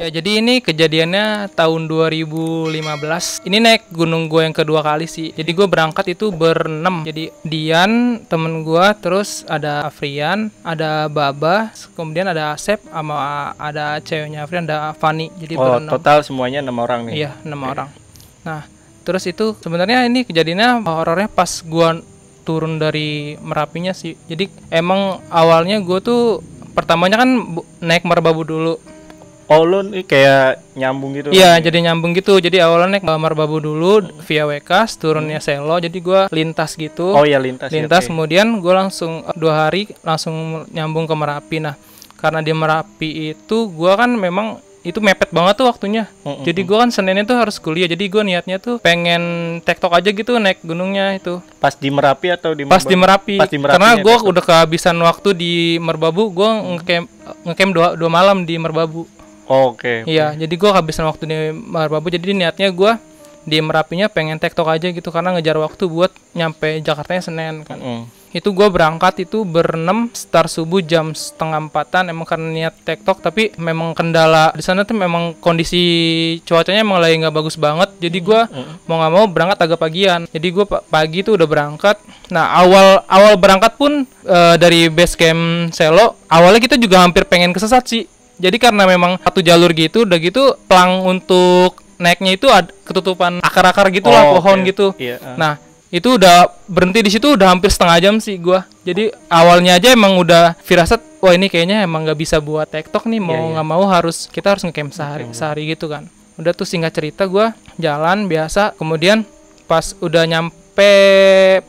Ya, jadi ini kejadiannya tahun 2015. Ini naik gunung gue yang kedua kali sih. Jadi gue berangkat itu berenam. Jadi Dian, temen gue, terus ada Afrian, ada Baba, kemudian ada Asep, sama ada ceweknya Afrian, ada Fani. Jadi Oh, berenam. total semuanya enam orang nih. Iya, enam orang. Nah, terus itu sebenarnya ini kejadiannya horornya pas gua turun dari Merapinya sih. Jadi emang awalnya gua tuh pertamanya kan naik Merbabu dulu. Oh, lu nih kayak nyambung gitu. Iya, jadi nyambung gitu. Jadi awalnya naik Merbabu dulu via Wekas, turunnya Selo. Jadi gua lintas gitu. Oh ya lintas. ya, lintas oke. kemudian gue langsung dua hari langsung nyambung ke Merapi nah karena di Merapi itu gue kan memang itu mepet banget tuh waktunya Mm-mm. jadi gue kan seninnya tuh harus kuliah jadi gue niatnya tuh pengen tektok aja gitu naik gunungnya itu Pas di Merapi atau di pas di Merapi, Pas di Merapi karena gue udah kehabisan waktu di Merbabu gue ngecamp ngecamp dua, dua malam di Merbabu Oh, Oke. Iya, jadi gua kehabisan waktu di Merbabu. Jadi niatnya gua di Merapinya pengen tektok aja gitu karena ngejar waktu buat nyampe Jakartanya Senin kan. Mm-mm. Itu gua berangkat itu berenam start subuh jam setengah empatan emang karena niat tektok tapi memang kendala di sana tuh memang kondisi cuacanya emang lagi nggak bagus banget. Jadi gua mau nggak mau berangkat agak pagian. Jadi gua pa- pagi tuh udah berangkat. Nah awal awal berangkat pun eh, dari base camp Selo awalnya kita juga hampir pengen kesesat sih. Jadi karena memang satu jalur gitu, udah gitu pelang untuk naiknya itu ad- ketutupan akar-akar gitu lah Oh, pohon oke. gitu. Iya. ah. Nah itu udah berhenti di situ udah hampir setengah jam sih gua. Jadi awalnya aja emang udah firasat, wah ini kayaknya emang nggak bisa buat tektok nih, mau Iya, iya. nggak mau harus kita harus ngecamp sehari sehari gitu kan. Udah tuh singkat cerita gua jalan biasa, kemudian pas udah nyampe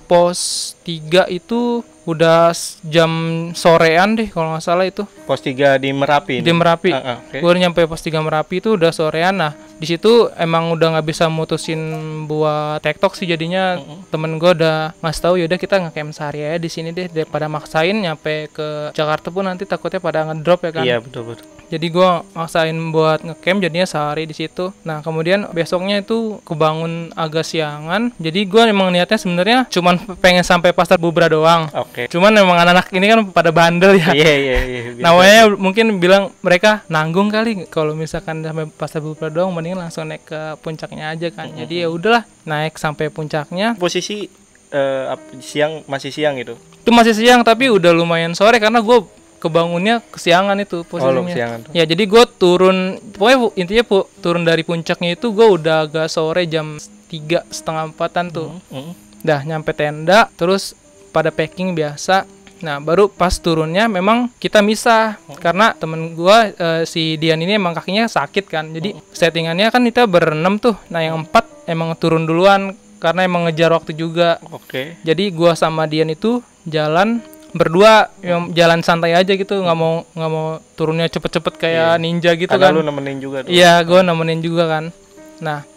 pos 3 itu udah jam sorean deh kalau nggak salah itu Pos 3 di Merapi. di? Merapi. Ah, ah, oke. Gue nyampe pos 3 Merapi itu udah sorean. Nah, di situ emang udah nggak bisa mutusin buat TikTok sih jadinya temen gue udah ngasih tahu yaudah kita ngecamp sehari aja di sini deh daripada maksain nyampe ke Jakarta pun nanti takutnya pada ngedrop ya kan. Iya, betul betul. Jadi gue maksain buat ngecamp jadinya sehari di situ. Nah kemudian besoknya itu kebangun agak siangan. Jadi gue emang niatnya sebenarnya cuman pengen sampai pasar Bubra doang. Oke. Cuman emang anak-anak ini kan pada bandel ya. Iya, iya, iya. Namanya mungkin bilang mereka nanggung kali kalau misalkan sampai pasar Bubra doang mendingan langsung naik ke puncaknya aja kan. Jadi ya udahlah naik sampai puncaknya. posisi eh, ap- siang masih siang gitu. Itu masih siang tapi udah lumayan sore karena gue kebangunnya kesiangan itu posisinya. Oh, kesiangan. Ya jadi gue turun pokoknya intinya pu- turun dari puncaknya itu gue udah agak sore jam tiga setengah empatan tuh. Mm. Dah nyampe tenda terus pada packing biasa. Nah, baru pas turunnya memang kita misah karena temen gua eh, si Dian ini emang kakinya sakit kan. Jadi settingannya kan kita berenam tuh. Nah, yang empat emang turun duluan karena emang ngejar waktu juga. Oke. Jadi gua sama Dian itu jalan berdua yang jalan santai aja gitu nggak mau nggak mau turunnya cepet-cepet kayak ninja gitu Karena kan lu nemenin juga. Iya, gue nemenin juga kan. Nah,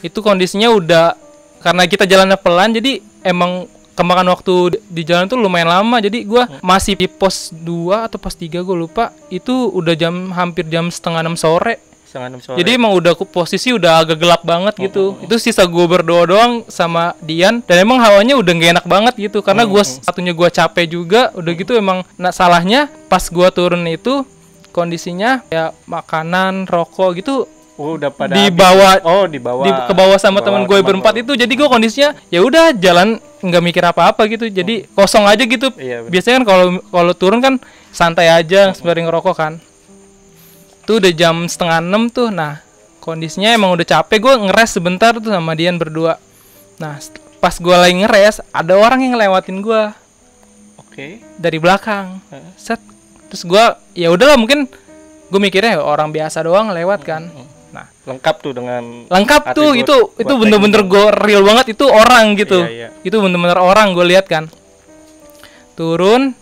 itu kondisinya udah karena kita jalannya pelan, jadi emang kemakan waktu di- jalan tuh lumayan lama. Jadi gua masih di pos 2 atau pos 3 gue lupa. Itu udah jam hampir jam setengah enam sore. Setengah enam sore. Jadi emang udah posisi udah agak gelap banget gitu. Itu sisa gue berdoa doang sama Dian dan emang hawanya udah gak enak banget gitu karena gua satunya gua capek juga. Udah gitu emang nah salahnya pas gua turun itu kondisinya ya makanan, rokok gitu Oh, udah pada dibawa habis. Oh, dibawa. di ke bawah sama teman gue berempat itu jadi gue kondisinya ya udah jalan nggak mikir apa-apa gitu jadi kosong aja gitu Iya, bener. biasanya kan kalau kalau turun kan santai aja sembari ngerokok kan tuh udah jam setengah enam tuh. Nah kondisinya emang udah capek. Gue ngeres sebentar tuh sama Dian berdua. Nah pas gue lagi ngeres ada orang yang ngelewatin gue Oke. dari belakang. Heeh. set. Terus gue ya udahlah mungkin gue mikirnya ya orang biasa doang lewat kan. nah. Lengkap tuh dengan lengkap tuh itu itu bener-bener gue real banget. Itu orang gitu. Iya, iya. itu bener-bener orang gue lihat kan. Turun.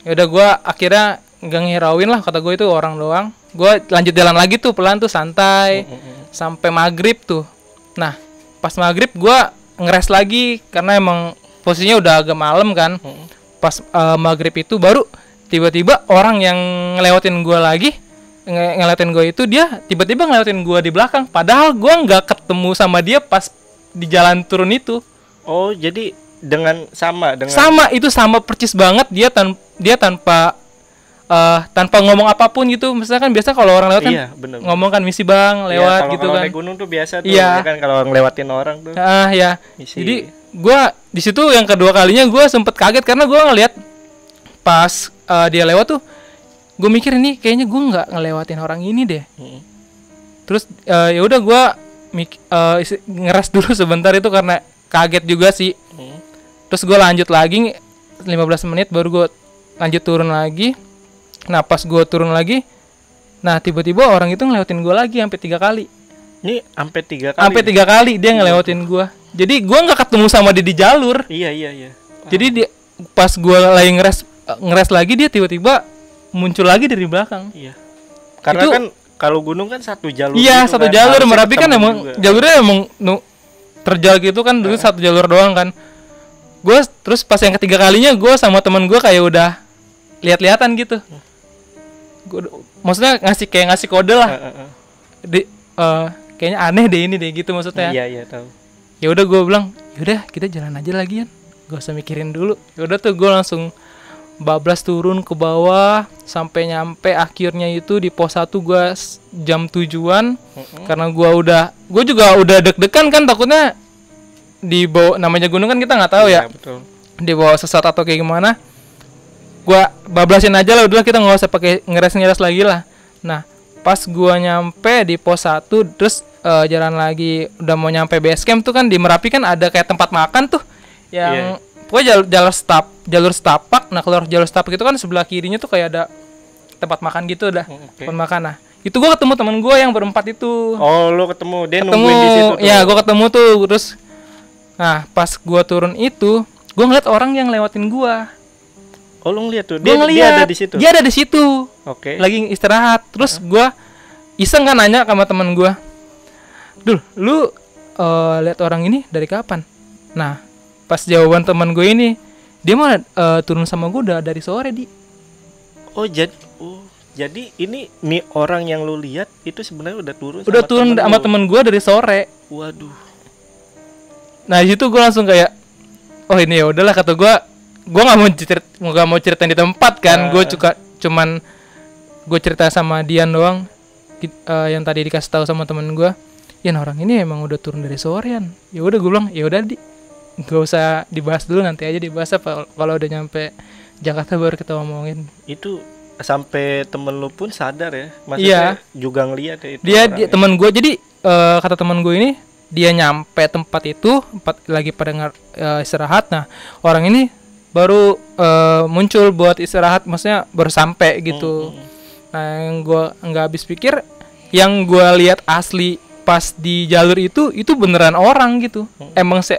Ya udah gue akhirnya nggak ngirauin lah kata gue itu orang doang. Gue lanjut jalan lagi tuh pelan tuh santai. Sampai maghrib tuh. Nah pas maghrib gue ngeres lagi karena emang posisinya udah agak malam kan. Pas eh, maghrib itu baru tiba-tiba orang yang ngelewatin gue lagi nge- ngelewatin gue itu dia tiba-tiba ngelewatin gue di belakang. Padahal gue nggak ketemu sama dia pas di jalan turun itu. Oh, jadi dengan sama dengan sama itu sama percis banget. Dia tan dia tanpa eh, tanpa ngomong apa pun gitu misalnya kan biasa kalau orang lewat kan Iya, bener. ngomong kan misi bang Iya, lewat kalau- gitu kan naik gunung tuh biasa tuh. Iya. ya kan kalau ngelewatin orang tuh. ah ya Misi. jadi gua di situ yang kedua kalinya gua sempet kaget karena gua ngeliat pas eh, dia lewat tuh gue mikir ini kayaknya gua nggak ngelewatin orang ini deh Mm. terus eh, ya udah eh, isi- ngeres dulu sebentar itu karena kaget juga sih Mm. terus gue lanjut lagi 15 menit baru gue lanjut turun lagi nah pas gue turun lagi nah tiba-tiba orang itu ngelewatin gue lagi sampai tiga kali Ini sampai tiga kali. sampai tiga kali dia ngelewatin gue jadi gue nggak ketemu sama dia di jalur Iya, iya, iya. jadi dia pas gue lagi ngeres ngeres lagi dia tiba-tiba muncul lagi dari belakang Iya. Karena Itu- kan kalau gunung kan satu jalur. iya gitu satu kan. jalur merapi kan emang juga. jalurnya emang nu- terjal gitu kan dulu satu jalur doang kan gue terus pas yang ketiga kalinya gue sama teman gue kayak udah lihat-lihatan gitu gue maksudnya ngasih kayak ngasih kode lah Heeh, heeh. di eh, kayaknya aneh deh ini deh gitu maksudnya Iya, iya, tahu. ya udah gue bilang yaudah kita jalan aja lagi kan gak usah mikirin dulu ya udah tuh gue langsung bablas turun ke bawah sampai nyampe akhirnya itu di pos 1 gue jam tujuan Mm-mm. karena gua udah gue juga udah deg-degan kan takutnya di bawah namanya gunung kan kita nggak tahu ya Iya, betul. di bawah sesat atau kayak gimana gua bablasin aja lah udah kita nggak usah pakai ngeres-ngeres lagi lah. Nah pas gua nyampe di pos 1 terus eh, jalan lagi udah mau nyampe base camp tuh kan di Merapi kan ada kayak tempat makan tuh yang pokoknya jalur jalur stap jalur setapak nah kalau jalur setapak itu kan sebelah kirinya tuh kayak ada tempat makan gitu dah Mm, Oke. tempat makan. Nah itu gua ketemu temen gua yang berempat itu. Oh, lu ketemu dia ketemu nungguin di situ tuh. ya gue ketemu tuh terus nah pas gua turun itu gue ngeliat orang yang lewatin gua Oh, lu ngeliat tuh. Dia, ngeliat dia ada di situ. dia ada di situ Oke. lagi istirahat terus gua iseng kan nanya sama teman gua dul lu eh, lihat orang ini dari kapan nah pas jawaban teman gue ini dia mah eh, turun sama gue udah dari sore di Oh, jadi oh, jadi ini nih orang yang lu lihat itu sebenarnya udah turun udah sama turun temen sama lu. temen gue dari sore Waduh. Nah di situ gue langsung kayak, oh ini ya udahlah kata gue, gue nggak mau cerit, nggak mau cerita di tempat kan, gue Ah. juga cuman gue cerita sama Dian doang, eh, yang tadi dikasih tahu sama temen gue, Yan orang ini emang udah turun dari sorean, ya udah gue bilang, ya udah di, gak usah dibahas dulu nanti aja dibahas apa kalau udah nyampe Jakarta baru kita omongin. Itu sampai temen lu pun sadar ya. Iya. Maksudnya juga ngeliat ya itu. Dia, dia ya. teman gue jadi eh, kata teman gue ini dia nyampe tempat itu tempat lagi pada ngar- eh, istirahat. Nah orang ini baru eh, muncul buat istirahat, maksudnya baru sampai gitu. Mm, mm, Nah yang gue nggak habis pikir, yang gue lihat asli pas di jalur itu itu beneran orang gitu. Emang se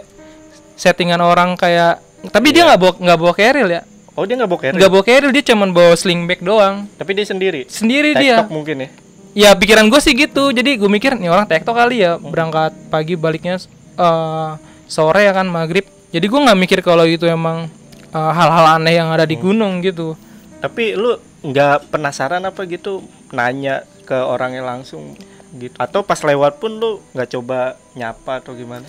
settingan orang kayak, tapi dia nggak bawa nggak bawa keril ya, Oh, dia nggak bawa carry. nggak bawa keril dia cuman bawa sling bag doang. Tapi dia sendiri. Sendiri dia. TikTok mungkin ya. Ya pikiran gue sih gitu. Jadi gue mikir nih orang tektok kali ya berangkat pagi baliknya eh, sore ya kan maghrib. Jadi gue nggak mikir kalau itu emang eh, hal-hal aneh yang ada di gunung gitu. Tapi lu nggak penasaran apa gitu nanya ke orangnya langsung gitu atau pas lewat pun lu nggak coba nyapa atau gimana?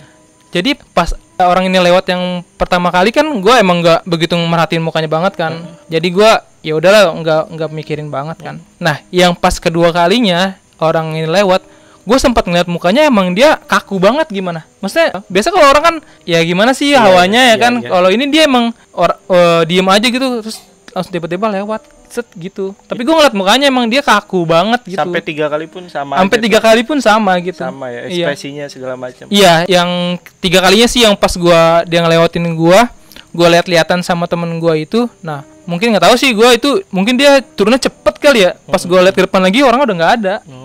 Jadi pas orang ini lewat yang pertama kali kan gue emang nggak begitu merhatiin mukanya banget kan. Jadi gue ya udahlah nggak nggak mikirin banget kan. Nah yang pas kedua kalinya orang ini lewat, gue sempat ngeliat mukanya emang dia kaku banget gimana. Maksudnya biasa kalau orang kan ya gimana sih Iya, hawanya iya, ya kan. iya. Kalau ini dia emang or, eh, diem aja gitu terus langsung tiba-tiba lewat set gitu. Tapi gue ngeliat mukanya emang dia kaku banget gitu. Sampai tiga kali pun sama. Sampai tiga tuh. kali pun sama gitu. sama ya Iya. ekspresinya segala macam. Iya, yang tiga kalinya sih yang pas gua dia ngelewatin gua, gua lihat-lihatan sama temen gua itu. Nah, mungkin nggak tahu sih gua itu mungkin dia turunnya cepet kali ya. Pas gua lihat ke depan lagi orang udah nggak ada. Oke.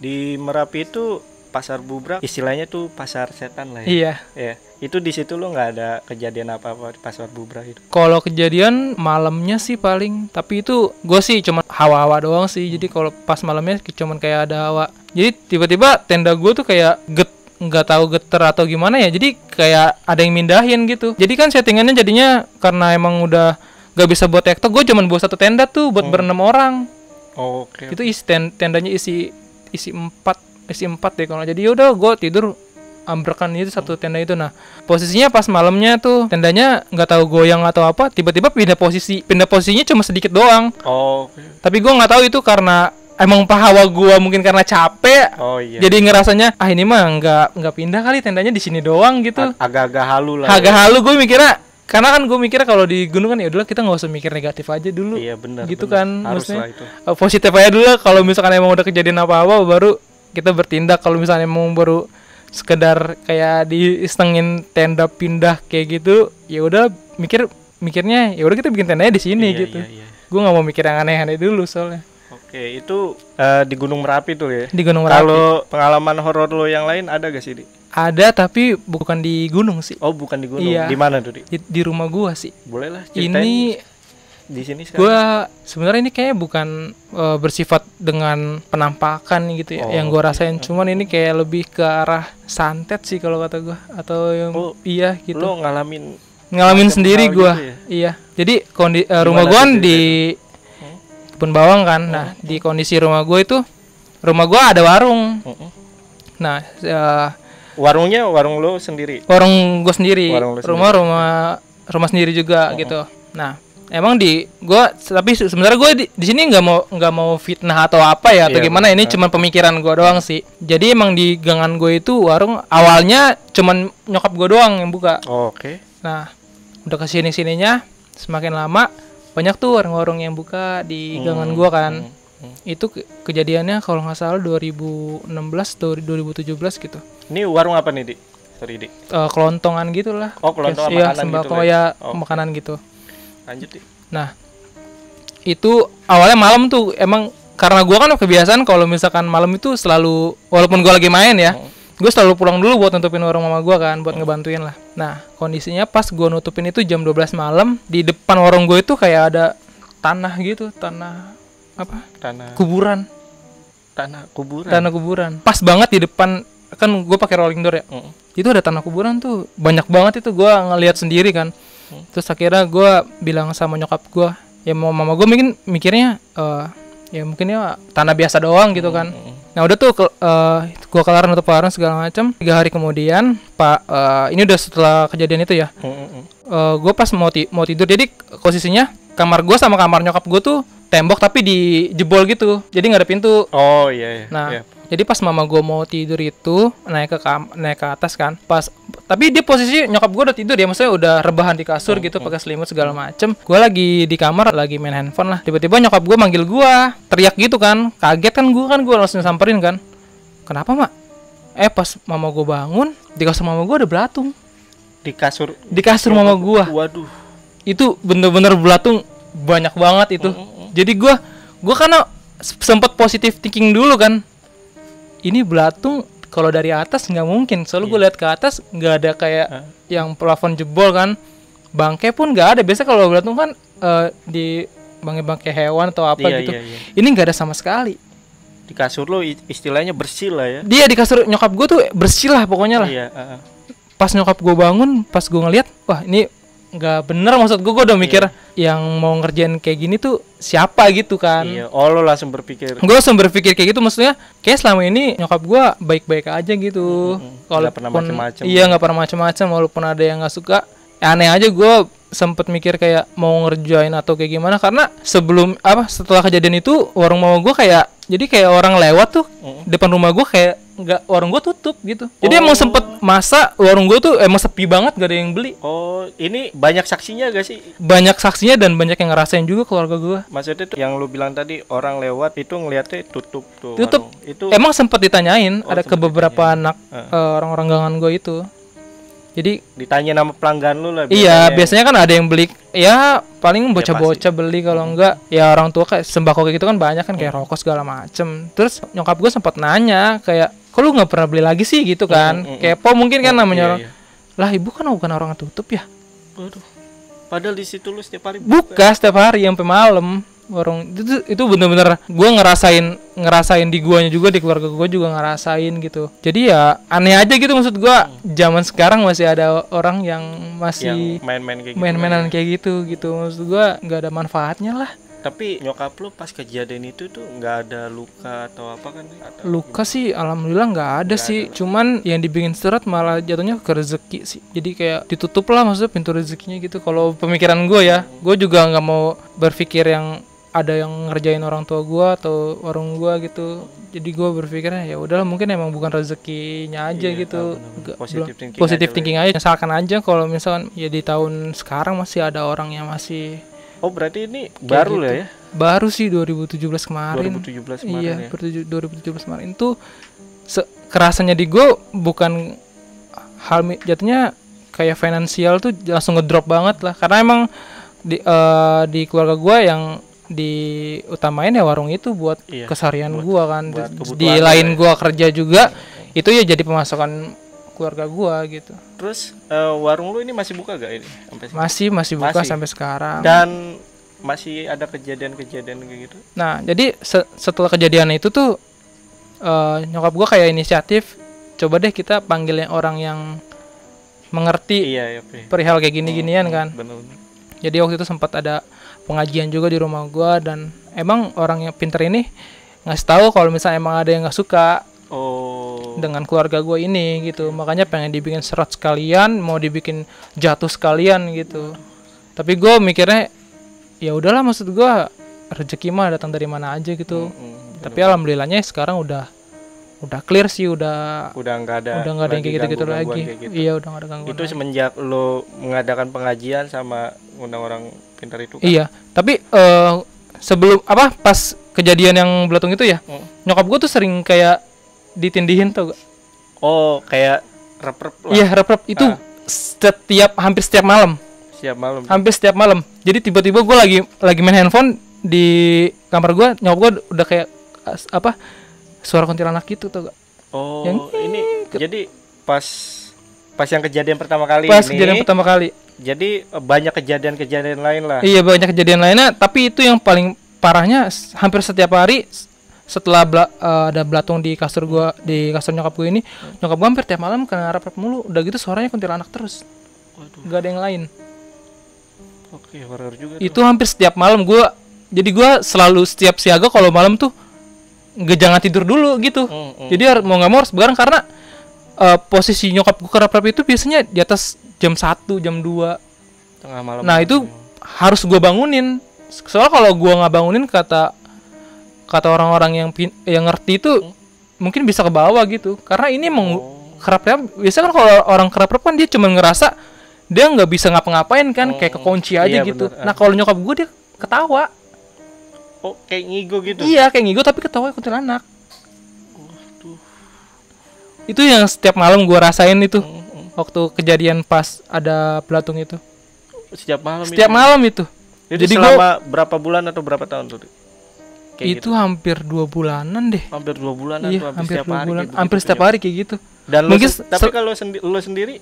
Di Merapi itu pasar bubrak istilahnya tuh pasar setan lah ya. Iya. Ya, itu di situ lo nggak ada kejadian apa-apa di pasar bubrak itu. Kalau kejadian malamnya sih paling, tapi itu gua sih cuma hawa-hawa doang sih. Jadi kalau pas malamnya cuman kayak ada hawa. Jadi tiba-tiba tenda gua tuh kayak get nggak tahu geter atau gimana ya. Jadi kayak ada yang mindahin gitu. Jadi kan settingannya jadinya karena emang udah gak bisa buat tektok, gue cuman buat satu tenda tuh buat berenam orang. Oh, oke. Itu isi ten- tendanya isi isi empat isi empat deh kalau jadi udah gue tidur ambrekan itu satu tenda itu nah posisinya pas malamnya tuh tendanya nggak tahu goyang atau apa tiba-tiba pindah posisi pindah posisinya cuma sedikit doang Oh, oke. tapi gua nggak tahu itu karena emang pahawa gua mungkin karena capek oh iya. jadi ngerasanya ah ini mah nggak nggak pindah kali tendanya di sini doang gitu Ag- agak-agak halu lah. agak ya. halu gue mikirnya karena kan gue mikirnya kalau di gunung kan ya udahlah kita nggak usah mikir negatif aja dulu Iya benar. gitu benar. kan Harus maksudnya itu. eh, positif aja dulu kalau misalkan emang udah kejadian apa-apa baru kita bertindak kalau misalnya emang baru sekedar kayak diistengin tenda pindah kayak gitu ya udah mikir mikirnya ya udah kita bikin tendanya di sini Iya, gitu iya, iya. gue nggak mau mikir yang aneh-aneh dulu soalnya Oke, itu eh, di Gunung Merapi tuh ya. di Gunung Merapi Kalau pengalaman horor lo yang lain ada gak sih, Di? ada tapi bukan di gunung sih Oh, bukan di gunung. Iya. Di mana tuh, Di? di, di rumah gua sih Boleh lah ceritain ini di sini sekarang. gua sebenarnya ini kayak bukan eh, bersifat dengan penampakan gitu ya Oh, yang gua rasain cuman ini kayak lebih ke arah santet sih kalau kata gua atau yang Oh, iya gitu Lo ngalamin ngalamin sendiri gua gitu ya? iya jadi kondi eh, rumah gua kan di? Kebun bawang kan. Nah di kondisi rumah gua itu rumah gua ada warung. Mm-mm. nah eh, warungnya warung lo sendiri. warung gue sendiri. Warung lu rumah rumah rumah sendiri juga gitu. Nah emang di gue tapi se- sebenarnya gue di, di sini nggak mau nggak mau fitnah atau apa ya atau Iya, gimana. ini cuman pemikiran gue doang sih. Jadi emang di gangan gue itu warung awalnya cuman nyokap gue doang yang buka. Oh, Oke. nah udah ke sini sininya semakin lama banyak tuh warung-warung yang buka di gangan gue kan Hmm, hmm. itu ke- kejadiannya kalau nggak salah 2016 atau 2017 gitu Ini warung apa nih, Di? Sorry, Di. Eh, kelontongan gitu lah Oh, kelontongan Iya, makanan sembako gitu lah ya Oh. makanan gitu Lanjut, Di. nah itu awalnya malam tuh emang karena gua kan kebiasaan kalau misalkan malam itu selalu walaupun gua lagi main ya gue selalu pulang dulu buat nutupin warung mama gua kan buat ngebantuin lah. Nah kondisinya pas gua nutupin itu jam 12 malam di depan warung gue itu kayak ada tanah gitu tanah apa? Tanah. Kuburan. Tanah kuburan. tanah kuburan. Pas banget di depan kan gue pakai rolling door ya? Mm. itu ada tanah kuburan tuh banyak banget itu gua ngelihat sendiri kan. Terus akhirnya gua bilang sama nyokap gua ya mau mama gue mungkin mikirnya eh ya mungkin ya tanah biasa doang gitu kan nah udah tuh ke, eh, gua kelar nutup warung segala macam tiga hari kemudian pak eh, ini udah setelah kejadian itu ya mm, mm. gue pas mau ti- mau tidur jadi posisinya kamar gua sama kamar nyokap gue tuh tembok tapi dijebol gitu jadi nggak ada pintu Oh, iya, iya. Nah, Iya. Jadi pas mama gue mau tidur itu naik ke kam naik ke atas kan. Pas tapi dia posisi nyokap gue udah tidur ya, maksudnya udah rebahan di kasur gitu pakai selimut segala macem. Gue lagi di kamar lagi main handphone lah. Tiba-tiba nyokap gue manggil gue, teriak gitu kan. Kaget kan gue kan gue langsung samperin kan. Kenapa mak? Eh pas mama gue bangun di kasur mama gue ada belatung. Di kasur. Di kasur mama gue Waduh. itu bener-bener belatung banyak banget itu jadi gua gua karena s- sempet positif thinking dulu kan ini belatung kalau dari atas nggak mungkin. Soalnya gue lihat ke atas nggak ada kayak yang plafon jebol kan. Bangke pun nggak ada. Biasa kalau belatung kan eh, di bangke-bangke hewan atau apa Iya, gitu iya, iya. ini nggak ada sama sekali. Di kasur lo istilahnya bersih lah ya. dia di kasur nyokap gue tuh bersih lah pokoknya lah. Iya, heeh. pas nyokap gue bangun pas gue ngeliat wah ini nggak bener maksud gue gue udah mikir yang mau ngerjain kayak gini tuh siapa gitu kan. Iya, oh lo langsung berpikir. Gue langsung berpikir kayak gitu maksudnya kayak selama ini nyokap gue baik-baik aja gitu. Mm-mm. Nggak pernah macem-macem. iya nggak pernah macem-macem walaupun ada yang nggak suka. Ya aneh aja gue sempet mikir kayak mau ngerjain atau kayak gimana karena sebelum apa setelah kejadian itu warung mama gue kayak jadi kayak orang lewat tuh Mm. depan rumah gue kayak nggak warung gue tutup gitu jadi Oh. emang sempet masa warung gue tuh emang sepi banget gak ada yang beli Oh, ini banyak saksinya gak sih? banyak saksinya dan banyak yang ngerasain juga keluarga gue Maksudnya tuh yang lu bilang tadi orang lewat itu ngeliatnya tutup tuh. Tutup. warung. Itu emang sempet ditanyain Oh, ada ke beberapa anak Heeh. eh, orang-orang gangan gue itu jadi ditanya nama pelanggan lu lah. iya biasanya. kan ada yang beli. Ya paling bocah-bocah beli kalau enggak. Ya orang tua kayak sembako kayak gitu kan banyak kan kayak rokok segala macem. Terus nyokap gue sempat nanya kayak kok lu nggak pernah beli lagi sih? Gitu kan. Mm, mm, mm. kepo mungkin kan namanya Iya, orang. iya. lah ibu kan bukan orang tutup ya? Waduh. Padahal di situ lu setiap hari buka. setiap hari sampai malam warung itu itu bener-bener gue ngerasain ngerasain di guanya juga di keluarga gue juga ngerasain gitu. Jadi ya aneh aja gitu maksud gue zaman sekarang masih ada orang yang masih main-main kayak gitu. main-mainan kayak gitu gitu. Maksud gue nggak ada manfaatnya lah. Tapi nyokap lu pas kejadian itu tuh nggak ada luka atau apa kan? Atau luka sih alhamdulillah nggak ada Nggak sih. cuman yang dibikin seret malah jatuhnya ke rezeki sih. Jadi kayak ditutup lah maksudnya pintu rezekinya gitu. Kalau pemikiran gue ya gue juga nggak mau berpikir yang ada yang ngerjain orang tua gue atau warung gue gitu. Jadi gue berpikirnya ya udahlah mungkin emang bukan rezekinya aja Iya, gitu. Positive belum- thinking positive aja lah thinking aja. Misalkan aja kalau misalkan ya di tahun sekarang masih ada orang yang masih Oh berarti ini baru gitu. lah ya? baru sih 2017 kemarin. 2017 kemarin iya, ya. bertuju- 2017 kemarin. Itu se- kerasanya di gue bukan hal jatuhnya kayak finansial tuh langsung ngedrop banget lah. Karena emang di eh, di keluarga gue yang diutamain ya warung itu buat Iya, keseharian buat- gue kan di lain ya. gue kerja juga itu ya jadi pemasukan keluarga gue gitu Terus eh, warung lu ini masih buka gak ini? Sampai masih masih buka Masih. sampai sekarang Dan masih ada kejadian-kejadian gitu? Nah, jadi se- setelah kejadian itu tuh eh, nyokap gua kayak inisiatif, coba deh kita panggil yang orang yang mengerti Iya, iya. Perihal kayak gini-ginian kan. Bener. Jadi waktu itu sempat ada pengajian juga di rumah gua dan emang orang yang pinter ini ngasih tahu kalau misalnya emang ada yang nggak suka Oh. dengan keluarga gua ini gitu. Makanya pengen dibikin serat sekalian, mau dibikin jatuh sekalian gitu. Tapi gua mikirnya ya udahlah maksud gua rezeki mah datang dari mana aja gitu. Mm, tapi alhamdulillahnya sekarang udah udah clear sih udah udah nggak ada udah nggak ada yang kayak gitu-gitu ganggu-gangguan lagi kayak gitu. iya udah nggak ada gangguan Itu lagi. semenjak lo mengadakan pengajian sama undang orang pintar itu kan? iya tapi eh, sebelum apa pas kejadian yang belatung itu ya Hmm. nyokap gue tuh sering kayak ditindihin tuh Oh, kayak rep-rep lah iya rep itu Ah. setiap hampir setiap malam siap malam. hampir setiap malam jadi tiba-tiba gue lagi lagi main handphone di kamar gue nyokap gue udah kayak apa suara kuntilanak gitu tuh Oh, Yang ini jadi pas pas yang kejadian pertama kali pas ini. kejadian pertama kali Jadi eh, banyak kejadian-kejadian lain lah. Iya banyak kejadian lainnya, tapi itu yang paling parahnya hampir setiap hari setelah bela- eh, ada belatung di kasur gua di kasur nyokap gue ini, nyokap gua hampir tiap malam kena rap mulu. Udah gitu suaranya kuntilanak terus, Waduh, nggak ada yang lain. oke horor juga tuh. Itu hampir setiap malam gua jadi gua selalu setiap siaga kalau malam tuh nggak jangan tidur dulu gitu. Hmm, hmm. Jadi mau nggak mau harus begadang karena eh, posisi nyokap gua kerap rap itu biasanya di atas jam 1, jam 2 tengah malam. Nah itu harus gue bangunin. Soalnya kalau gue nggak bangunin kata kata orang-orang yang pin- yang ngerti itu mungkin bisa ke bawah gitu. Karena ini emang Oh. kerap rap. Biasanya kan kalau orang kerap rap kan dia cuma ngerasa dia nggak bisa ngapa-ngapain kan, kayak kekunci aja Iya, gitu. bener. Nah kalau nyokap gue dia ketawa. Oh, kayak ngigo gitu. Iya kayak ngigo tapi ketawa kuntilanak. Waduh. Itu yang setiap malam gue rasain itu Hmm, hmm. waktu kejadian pas ada belatung itu. Setiap malam Setiap itu. malam itu. Itu Jadi selama berapa bulan atau berapa tahun tuh? Kayak itu gitu. hampir dua bulanan deh. hampir dua bulan Iya, atau hampir, hampir setiap dua hari bulan. kayak Hampir begitu setiap ya? hari kayak gitu. Dan Mungkin se- tapi kalau sendi lu sendiri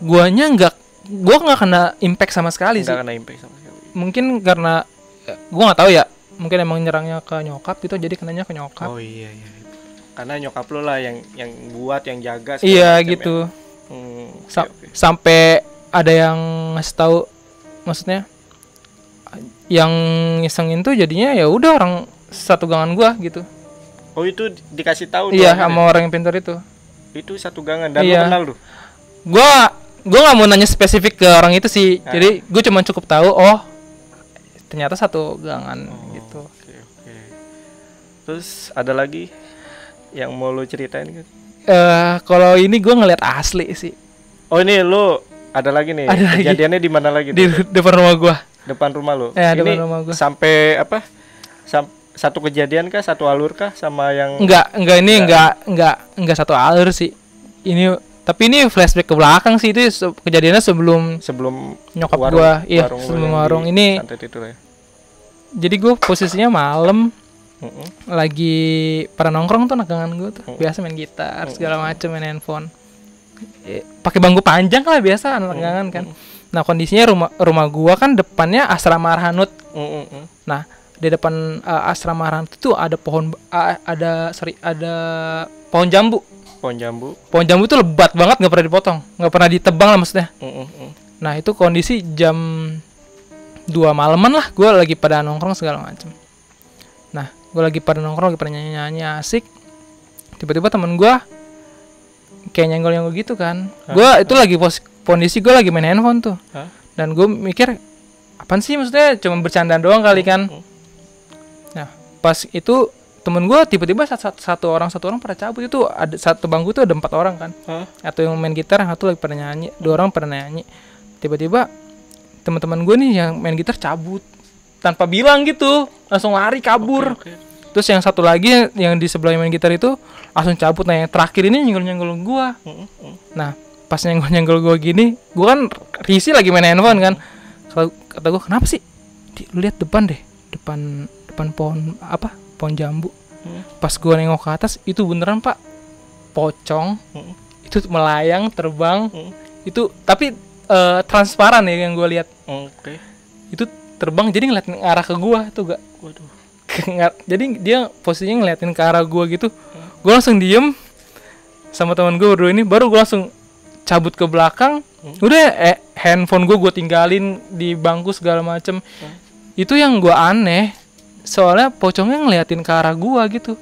guanya nggak gua nggak kena impact sama sekali sih nggak kena impact sama sekali. mungkin karena gua nggak tahu ya mungkin emang nyerangnya ke nyokap gitu jadi kenanya ke nyokap Oh iya iya. Karena nyokap lu lah yang yang buat yang jaga iya ya. gitu Hmm, oke, Sa- oke. sampai ada yang ngasih tahu maksudnya yang ngisengin tuh jadinya ya udah orang satu gangan gua gitu Oh itu di- dikasih tahu iya sama orang yang pintar itu ya? Itu satu gangan dan Iya. lu kenal lu. gua gua nggak mau nanya spesifik ke orang itu sih Ah. jadi gua cuma cukup tahu oh ternyata satu gangan gitu Oke oke. Terus ada lagi yang mau lu ceritain kan? eh kalau ini gua ngeliat asli sih Oh ini lu ada lagi nih. Ada lagi. Kejadiannya di mana lagi? di tuh? depan rumah gua depan rumah lu. Eh, ini depan rumah gua. sampai apa? Sam- satu kejadian kah? Satu alur kah? Sama yang enggak enggak ini Enggak. enggak enggak satu alur sih ini tapi ini flashback ke belakang sih itu se- kejadiannya sebelum sebelum nyokap warung- gua iya sebelum warung ini ya. jadi gua posisinya malam Mm-mm. lagi pada nongkrong tuh nagangan gua tuh Mm. biasa main gitar segala macem main handphone Eh, pakai bangku panjang lah biasa anak nagangan kan nah kondisinya rumah rumah gua kan depannya asrama Arhanut Mm-mm-mm. Nah, di depan uh, asrama Arhanut itu ada pohon a- ada sorry, ada pohon jambu. Pohon jambu. Pohon jambu itu lebat banget nggak pernah dipotong, nggak pernah ditebang lah maksudnya. Mm-mm-mm. Nah, itu kondisi jam dua malaman lah gue lagi pada nongkrong segala macem gue lagi pada nongkrong lagi pada nyanyi nyanyi asik. Tiba-tiba temen gue kayak nyenggol nyenggol gitu kan. Gue itu lagi pos kondisi gue lagi main handphone tuh. Hah? dan gue mikir apaan sih? Maksudnya cuma bercanda doang kali kan? Hmm. nah pas itu temen gue tiba-tiba satu, satu orang satu orang pada cabut. Itu ada satu bangku itu ada empat orang kan. Hah? atau yang main gitar satu lagi pada nyanyi dua orang pada nyanyi. Tiba-tiba teman-teman gue nih yang main gitar cabut tanpa bilang gitu. Langsung lari kabur. Oke, oke. terus yang satu lagi yang di sebelah main gitar itu langsung cabut. Nah yang terakhir ini nyenggol nyenggol mm. nah pas nyenggol nyenggol gue gini gue kan risi lagi main handphone kan. Kalau kata gue kenapa sih? Di, lu lihat depan deh depan depan pohon apa pohon jambu. Pas gue nengok ke atas itu beneran pak. Pocong. Itu melayang terbang. Itu tapi eh, transparan ya yang gue lihat. Oke. itu terbang jadi ngeliatin arah ke gua tuh gak Waduh. Nggak- jadi dia posisinya ngeliatin ke arah gua gitu gue langsung diem sama teman gue berdua ini baru gue langsung cabut ke belakang Hmm. udah eh, handphone gue gue tinggalin di bangku segala macem itu yang gua aneh soalnya pocongnya ngeliatin ke arah gua gitu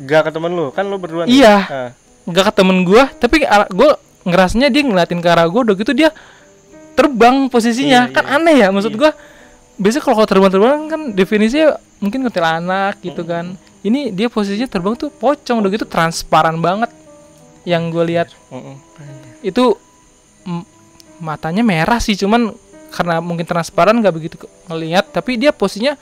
Gak ke temen lu, kan lu berdua nih. Iya. Ah. nggak ke temen gua tapi gue ngerasanya dia ngeliatin ke arah gua udah gitu dia terbang posisinya Iya, kan iya. aneh ya maksud Iya. gua biasanya kalau kalau terbang-terbang kan definisinya mungkin kuntilanak gitu kan. Ini dia posisinya terbang tuh pocong udah gitu transparan banget yang gue lihat. Itu matanya merah sih cuman karena mungkin transparan nggak begitu ngelihat tapi dia posisinya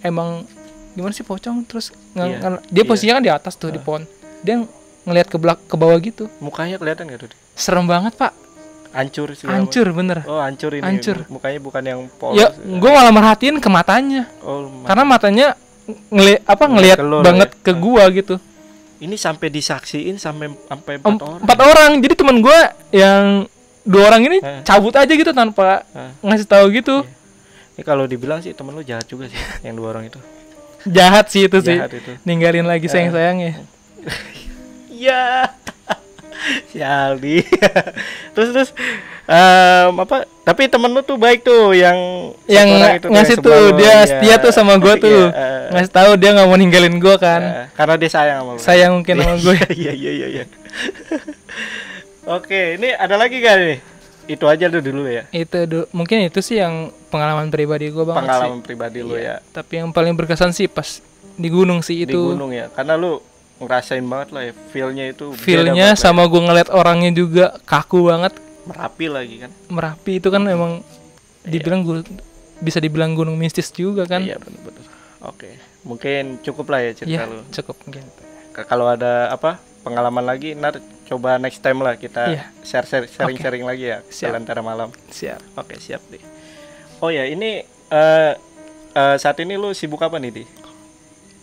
emang gimana sih pocong? Terus Iya, nge- dia iya. posisinya kan di atas tuh di Ah. pohon. Dia ngelihat ke belak ke bawah gitu. Mukanya kelihatan gak tuh? serem banget pak Hancur segala hancur bener. Oh, hancur ini. Hancur. Mukanya bukan yang polos. ya gue malah merhatiin ke matanya Oh, ma- karena matanya ngeli apa ngelihat banget ya. ke gua gitu ini sampai disaksiin sampai sampai Em- empat orang. empat orang jadi teman gua yang dua orang ini Eh. cabut aja gitu tanpa Ah. ngasih tahu gitu Ini kalau dibilang sih temen lu jahat juga sih, yang dua orang itu. jahat sih itu sih Jahat itu. ninggalin lagi sayang sayangnya Iya. si Aldi. Terus terus em, apa? Tapi temen lu tuh baik tuh yang yang itu ngasih yang tuh lu, dia iya. setia tuh sama gua tuh Iya, eh, ngasih tahu dia nggak mau ninggalin gua kan eh, karena dia sayang sama lu. sayang mungkin sama gue Iya iya iya iya. Oke, ini ada lagi gak nih? Itu aja tuh dulu ya. itu du- mungkin itu sih yang pengalaman pribadi gua banget Pengalaman sih pribadi lu Iya. ya. tapi yang paling berkesan sih pas di gunung sih Di itu gunung ya. Karena lu ngerasain banget lah ya feel-nya itu feelnya ya. sama gua ngeliat orangnya juga kaku banget merapi lagi kan. merapi itu kan emang dibilang gu- bisa dibilang gunung mistis juga kan Iya benar-benar. Oke, mungkin cukup lah ya cerita Iya, lu. cukup mungkin Kalau ada apa pengalaman lagi, ntar coba next time lah kita Iya. share share sharing sharing lagi ya Siap. antara malam. siap Oke siap deh. Oh ya ini eh eh, saat ini lu sibuk apa nih di?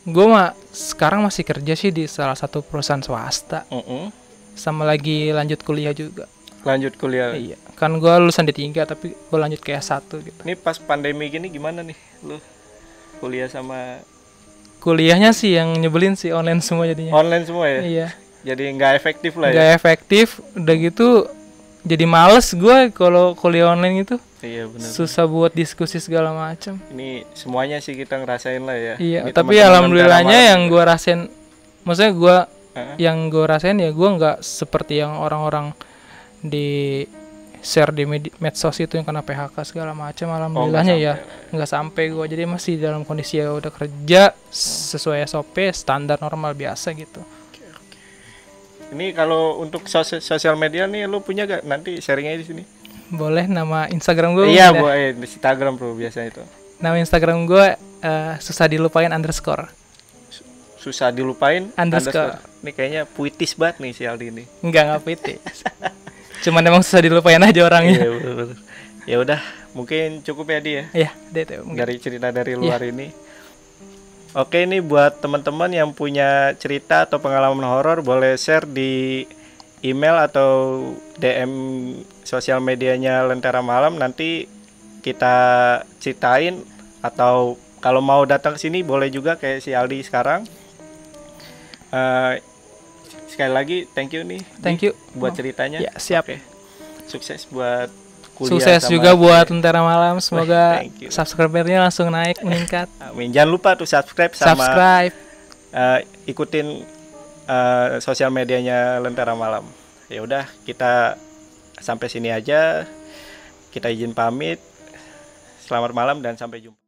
Gue mah sekarang masih kerja sih di salah satu perusahaan swasta Mm-mm. sama lagi lanjut kuliah juga Lanjut kuliah. iya kan gue lulusan D3 tapi gue lanjut ke S1 gitu Ini pas pandemi gini gimana nih lu kuliah sama kuliahnya sih yang nyebelin sih online semua jadinya online semua ya? iya Jadi nggak efektif lah nggak ya? efektif udah gitu jadi males gue kalau kuliah online itu Iya benar. susah buat diskusi segala macam Ini semuanya sih kita ngerasain lah ya. iya Ini tapi alhamdulillahnya yang gue rasain maksudnya gue Heeh. yang gue rasain ya gue nggak seperti yang orang-orang di share di medi- medsos itu yang kena PHK segala macam Oh, alhamdulillahnya ya sampai. nggak sampai gue jadi masih dalam kondisi ya udah kerja sesuai SOP standar normal biasa gitu Ini kalau untuk sos- sosial media nih lu punya gak nanti sharingnya di sini? boleh nama Instagram gue iya, bu, eh, di Instagram bro biasa itu. nama Instagram gue eh, susah dilupain underscore Susah dilupain. Underscore. Ini kayaknya puitis banget nih si Aldi ini. nggak nggak piti cuman emang susah dilupain aja orangnya Iya bener-bener. Ya udah, mungkin cukup ya dia ya mungkin. dari cerita dari Iya. luar ini. Oke, ini buat teman-teman yang punya cerita atau pengalaman horor boleh share di email atau DM sosial medianya Lentera Malam nanti kita ceritain atau kalau mau datang ke sini boleh juga kayak si Aldi sekarang. Eh, sekali lagi thank you nih thank you buat ceritanya. ya siap Oke. Sukses buat kuliah Sukses sama- juga buat Lentera Malam. Semoga subscribernya langsung naik meningkat. Amin. Jangan lupa tuh subscribe sama Subscribe. eh, ikutin eh, sosial medianya Lentera Malam. Ya udah, kita sampai sini aja. Kita izin pamit. Selamat malam dan sampai jumpa.